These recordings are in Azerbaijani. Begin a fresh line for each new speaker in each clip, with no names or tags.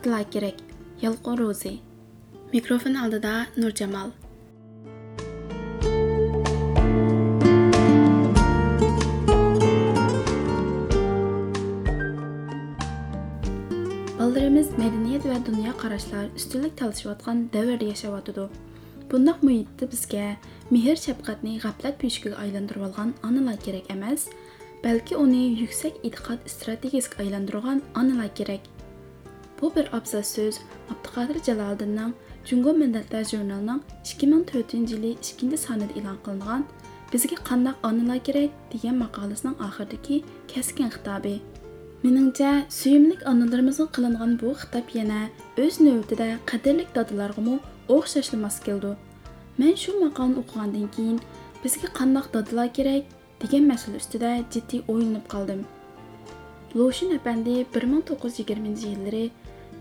qandaq dadalar kerak yalqin ro'zi mikrofon oldida nurjamol Балдарымыз мәдениет ва дүния қарашлар үстінлік талышыватқан дәуірде яшаватыды. Бұндақ мұйитті бізге мехір шапқатны ғаплат пешкіге айландырып алған аналар керек емес, бәлки оны yüksek itiqad стратегияск айландырған аналар Bu bir abzas söz Abduqadir Jaloliddinning Jungo Millatlar jurnalining 2004-yili 2-sonida e'lon qilingan "Bizga qanday onalar kerak?" degan maqolasining oxiridagi keskin xitobi. Meningcha, suyimlik onalarimizga qilingan bu xitob yana o'z navbatida qadrli dadalarga o'xshashlamas keldi. Men shu maqolani o'qigandan keyin бізге qanday dadalar керек?" деген мәселе ustida jiddiy o'ylanib qoldim. Лошин әпәнде 1920 жылдары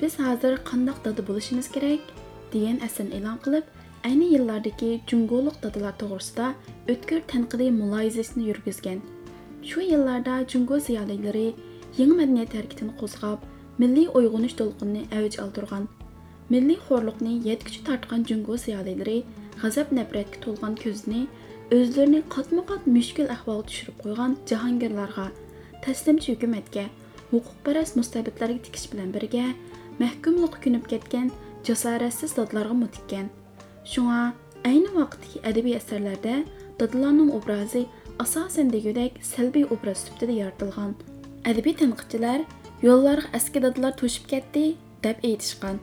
biz hozir qandoq dada bo'lishimiz kerak degan asarni e'lon qilib, ayni yillardagi jungoliq dadalar to'g'risida o'tkir tanqidiy muloyizasini yurgizgan. Shu yillarda jungo ziyolilari yangi madaniyat harakatini qo'zg'ab, milliy uyg'unish to'lqinini avj oldirgan. Milliy xo'rliqni yetkichi tortgan jungo ziyolilari g'azab nafratga to'lgan ko'zini o'zlarini qatma-qat mushkul ahvolga tushirib qo'ygan jahongirlarga, taslimchi hukumatga, huquqparast mustabidlarga tikish bilan birga mahkumlikqa ko'nib ketgan jasoratsiz dodlarga mutikkan. Shunga ayni vaqtdagi adabiy asarlarda dodlarning obrazi asosan degudek salbiy obraz sifatida yaratilgan. Adabiy tanqidchilar yo'llarga aski dodlar to'shib ketdi deb aytishgan.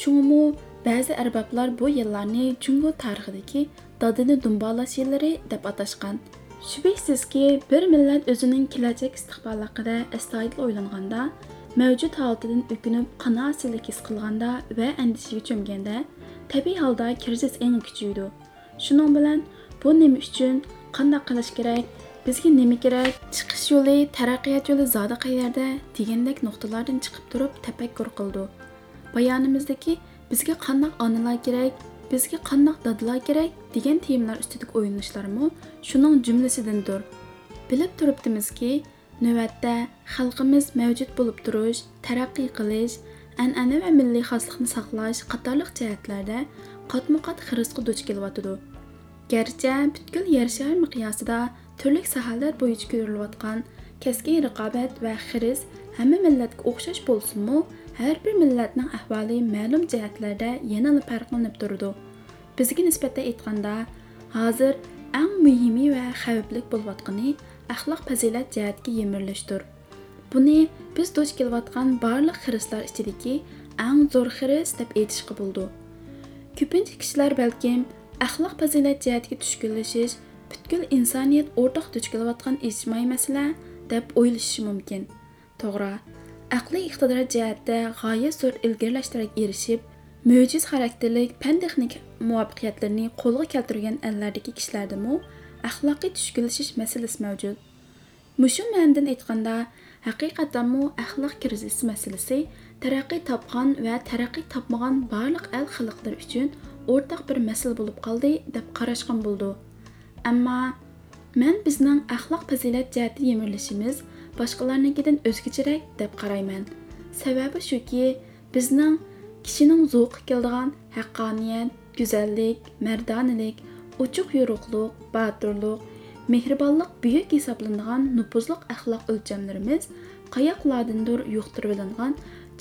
Shunmu ba'zi arboblar bu yillarni Jungo tarixidagi dodini dumbalash yillari deb atashgan. Shubhasizki, bir millat o'zining kelajak istiqboli haqida astoydil o'ylanganda, mavjud holatidan o'kinib, qanoatsizlik his qilganda va andishaga cho'mganda, tabiiy holda krizis eng kuchaydi. Shuning bilan bu nima uchun, qanday qilish kerak, bizga nima kerak, chiqish yo'li, taraqqiyot yo'li zoda qayerda degandek nuqtalardan chiqib turib tafakkur qildi. Bayonimizdagi bizga qanday onalar kerak, bizga qandoq dadalar kerak? degan temalar ustidagi o'yinishlarmi shuning jumlasidandir bilib turibdimizki navbatda xalqimiz mavjud bo'lib turish taraqqiy qilish an'ana va milliy xoslikni saqlash qatorliq jihatlarda qatma qat xirisga duch kelyotidi. Garchi butkul yer shar miqyosida turli sohalar bo'yicha ko'rilayotgan keskin raqobat va xiris hamma millatga o'xshash bo'lsinmi har bir millatning ahvoli ma'lum jihatlarda yanada farqlanib turadi bizga nisbatan aytganda hozir eng muhimi va xavfli bo'layotgani axloq fazilat jihatga yemirlishdir buni biz duch kelayotgan barliq xirislar ichidagi eng zo'r xiris deb aytishga bo'ldi ko'pincha kishilar balkim axloq fazilat jihatga tushkunlashish butkul insoniyat o'rtoq duch kelayotgan ijtimoiy masala deb o'ylashi mumkin to'g'ri. Aqliy iqtidor jihatda g'oyat zo'r ilgirlashlarga erishib mo'jiz xarakterlik fan texnik muvaffaqiyatlarini qo'lga keltirgan allardagi kishilardami axloqiy tushkunlashish masalasi mavjud. Mushu ma'nodan aytganda haqiqatanmi axloq krizisi masalasi taraqqiy topgan va taraqqiy topmagan barliq al xalqlar uchun o'rtaq bir masala bo'lib qoldi deb qarashgan bo'ldi. Ammo men bizning axloq fazilat jihati yemirlishimiz boshqalarnikidan o'zgacharak deb qarayman sababi shuki bizning kishining zo'qi keladigan haqqoniyat go'zallik mardonalik uchuq yo'ruqliq botirlik mehribonlik buyuk hisoblanadigan nupuzliq axloq o'lchamlarimiz qayoqlardandir yuqtirilingan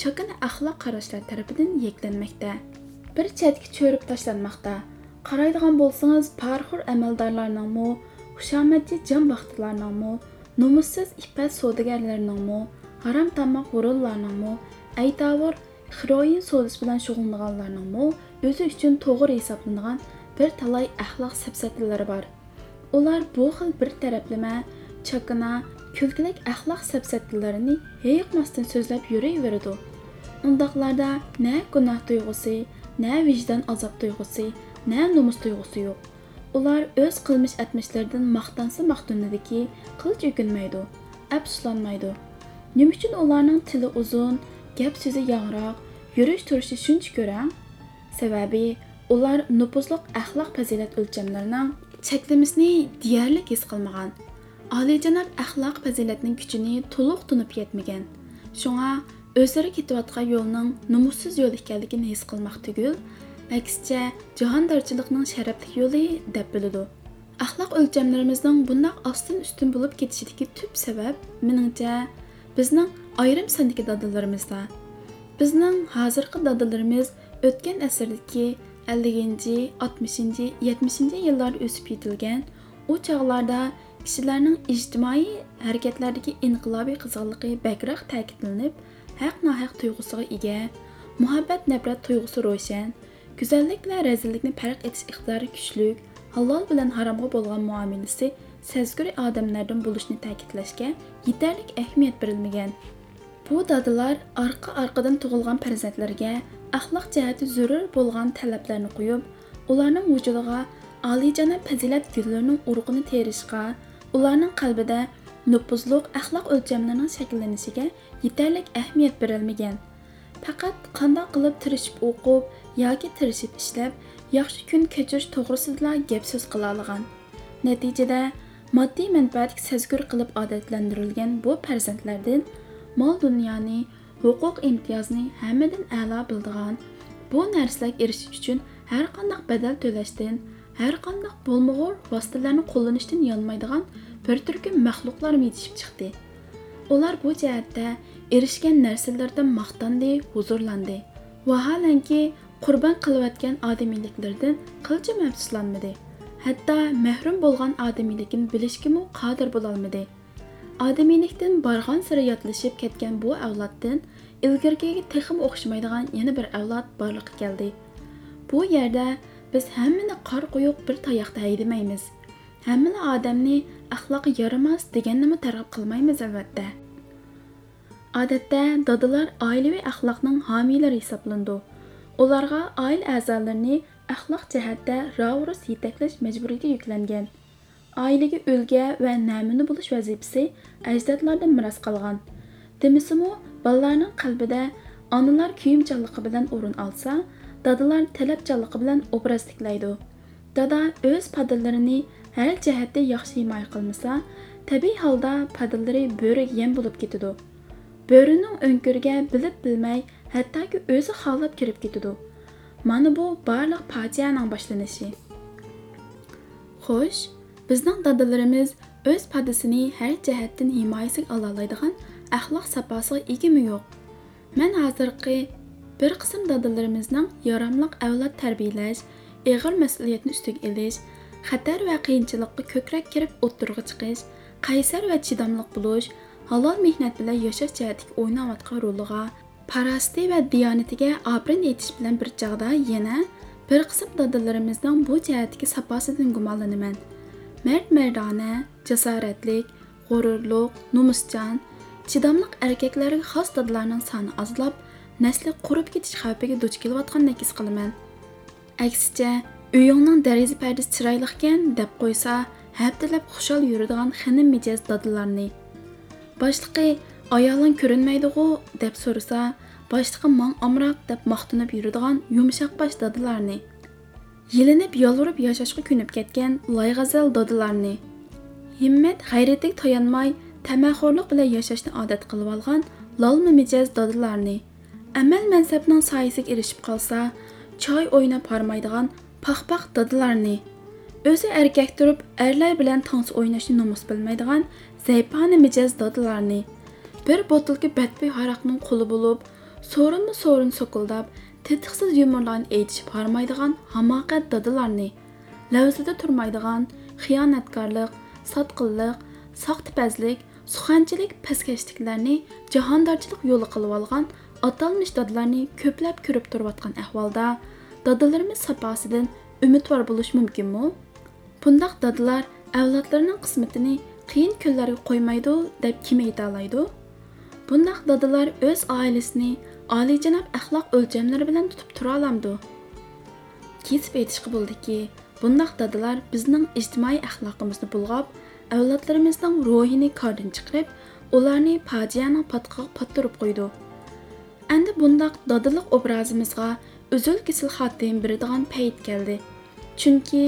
chakana axloq qarashlar tarafidan yeklanmoqda bir chetga cho'rib tashlanmoqda qaraydigan bo'lsangiz parxur amaldorlarningmi xushomadchi jon baxtilarningmi nomussiz ipat savdogarlarningmi harom tamoq g'urullarningmi aytavur xiroyin savdosi bilan shug'ullanganlarningmi o'zi uchun to'g'ri hisoblangan bir talay axloq sapsatilari bor ular bu xil bir taraflama chakana kulkilik axloq sapsatilarini heyiqmasdan so'zlab yuraveradi undoqlarda na gunoh tuyg'usi na vijdon azob tuyg'usi na nomus tuyg'usi yo'q ular o'z qilmish atmishlaridan maqtansa maqtunidiki qilich o'kinmaydi afsuslanmaydi nima uchun ularning tili uzun gap so'zi yangroq yurish turishi shuncha ko'ra sababi ular nupuzliq axloq fazilat o'lchamlarining cheklamasini deyarli his qilmagan oliyjanob axloq fazilatning kuchini to'liq tunib yetmagan shunga o'zlari ketayotgan yo'lning numussiz yo'l ekanligini his qilmoq tugul aksicha jahondorchilikning sharafli yo'li deb biladi axloq o'lchamlarimizning bundoq ostin ustun bo'lib ketishidagi tub sabab meningcha bizning ayrim sondagi dadalarimizda bizning hozirgi dadalarimiz o'tgan asrdagi 50 60 70 yillarda o'sib yetilgan u chog'larda kishilarning ijtimoiy harakatlardagi inqilobiy qizg'inligi bakroq ta'kidlanib haq nohaq tuyg'usiga ega muhabbat nafrat tuyg'usi ro'shan go'zallik bilan razillikni farq etish iqtidori kuchlik halol bilan haromga bo'lgan muomalasi sezgir odamlardan bo'lishni ta'kidlashga yetarlik ahamiyat berilmagan bu dadalar orqa orqadan tug'ilgan farzandlarga axloq jihati zarur bo'lgan talablarni qo'yib ularning vujudiga oliyjanob fazilat gullarining urug'ini terishga ularning qalbida nupuzluq axloq o'lchamlarining shakllanishiga yetarlik ahamiyat berilmagan faqat qandoq qilib tirishib o'qib yoki tirishib ishlab yaxshi kun kechirish to'g'risida gap so'z qila olgan. Natijada moddiy manfaatga sazgur qilib odatlantirilgan bu farzandlardan mol dunyoni huquq imtiyozni hammadan a'lo bildigan bu narsalarga erishish uchun har qanday badal to'lashdan har qanday bo'lmag'ur vositalarni qo'llanishdan yonmaydigan bir turkum maxluqlar yetishib chiqdi ular bu jihatda erishgan narsalardan maqtandi huzurlandi vaholanki qurbon qilayotgan odamiyliklardan qilcha mafsuslanmadi hatto mahrum bo'lgan odamiylikni bilishgimi qodir bo'lolmadi odamiylikdan borgan siri yotlashib ketgan bu avloddan ilgirgiga texim o'xshamaydigan yana bir avlod borliqqa keldi bu yerda biz hammani qor quyuq bir tayoqda haydamaymiz hammani odamni axloqi yaramas degannimi targ'ib qilmaymiz albatta odatda dadalar oilaviy axloqning homiylari hisoblandi ularga oila a'zolarini axloq jihatda ravurus yetaklash majburiyati yuklangan oilaga o'lga va namuna bo'lish vazifasi ajdodlardan meros qolgan demisimu bolalarning qalbida onalar kuyimchanligi bilan o'rin olsa dadalar talabchanligi bilan obraz tiklaydi dada o'z padalarini har jihatda yaxshi himoya qilmasa tabiiy holda padallari bo'riga yem bo'lib ketadi bo'rining o'nkirga bilib bilmay hattoki o'zi xohlab kirib ketadi mana bu barliq fojianing boshlanishi xo'sh bizning dadalarimiz o'z padasini har jihatdan himoyasiga ololaydigan axloq saposiga egami yo'q man hozirgi bir qism dadalarimizning yaramliq avlod tarbiyalash ig'ir mas'uliyatni ustiga ilish xatar va qiyinchilikqa ko'krak kirib o'ttirg'i chiqish qaysar va chidamliq bo'lish halol mehnat bilan yashash jihatiga o'ynayotgan roliga parasti va diyonatiga obrin yetish bilan bir chog'da yana bir qism dadalarimizning bu jihatdagi saposidan gumonlanaman mard mardona jasoratlik g'ururliq nomusjon chidamliq erkaklarga xos dadalarning soni ozlab nasli qurib ketish xavfiga duch kelayotgandek his qilaman aksicha uyingning deraza pardasi chiroyliqkan deb qo'ysa haftalab xushol yuradigan xinim mijoz dodilarni boshliqi ayoling ko'rinmaydig'u deb so'rasa boshlig'i mong omroq deb maqtinib yuradigan yumshoq bosh dodilarni yilinib yolvurib yashashga ko'nib ketgan loyg'azal dodilarni himmat g'ayratiga tayanmay tamaxo'rlik bilan yashashni odat qilib olgan lolma mijoz dodilarni amal mansabning soyasiga erishib qolsa choy o'ynab bormaydigan paxpax dadalarni o'zi erkak turib erlar bilan tansi o'ynashni nomus bilmaydigan zaypani mijoz dadalarni bir botilka badbo'y haraqning quli bo'lib so'rinma so'rin so'kildab tetiqsiz yumorlarni aytishib harmaydigan hamoqat dadalarni lavzida turmaydigan xiyonatkorlik sotqinlik soxtipazlik suxanchilik paskashliklarni jahondorchilik yo'li qilib olgan atalmish dadalarni ko'plab ko'rib turayotgan ahvolda dadalarimiz saposidan umidvor bo'lish mumkinmi bundoq dadalar avlodlarining qismatini qiyin kunlarga qo'ymaydi deb kim aytolaydi bundoq dadalar o'z oilasini oliyjanob axloq o'lchamlari bilan tutib tura olamdi kesib aytishga bo'ldiki bundoq dadalar bizning ijtimoiy axloqimizni bulg'ab avlodlarimizning ruhini kordan chiqarib ularni fojianing patqiga pattirib qo'ydi endi bundoq dodiliq obrazimizga uzul kesil xotim beradigan payt keldi chunki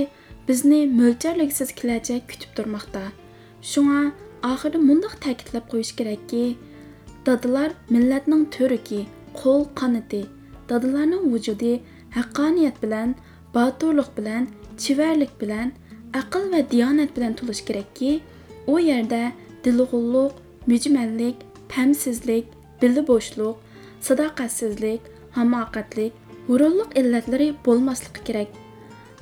bizni mo'ljalliksiz kelajak kutib turmoqda shunga oxirida mundoq ta'kidlab qo'yish kerakki Dadılar millatning to'riki, qo'l qanoti. Dadılarning vujudi haqqoniyat bilan, boturlik bilan, chivarlik bilan, aql va diyonat bilan to'lish kerakki, u yerda dilg'ulluq, mujmallik, pamsizlik, bili bo'shliq, sadoqatsizlik, hamoqatlik, g'ururlik illatlari bo'lmasligi kerak.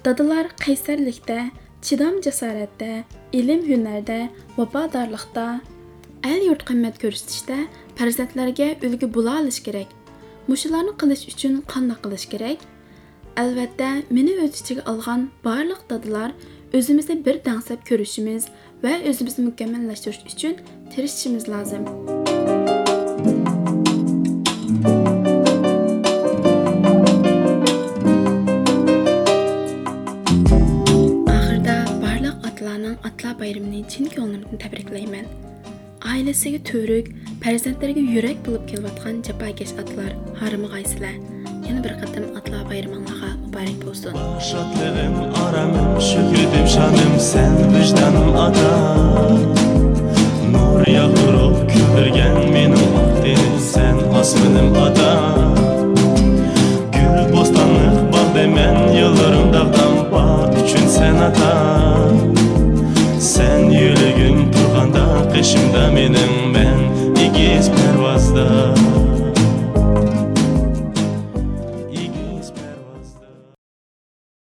Dadılar qaysarlikda, chidam jasoratda, ilm hunarda, vafodorlikda, el yurt qimmat ko'rsatishda farzandlarga ulgu bo'la olish kerak. Mushularni qilish uchun qanday qilish kerak? Albatta, meni o'z ichiga olgan barliq dadılar o'zimizni bir dangsab ko'rishimiz va o'zimizni mukammallashtirish uchun tirishishimiz lozim. Barliq otlarning otlar bayramini chin ko'nglimdan tabriklayman. Ailasiga to'rik, farzandlariga yurak bo'lib kelayotgan jafokash otlar harimg'aysizlar. Yana bir qatim otlar bayramingizga muborak bo'lsin.
Şadlığım, aramım, şükürdüm şanım sen vicdanım ata Nur küldürgen benim akdeni sen asmınım ata sen ata Sen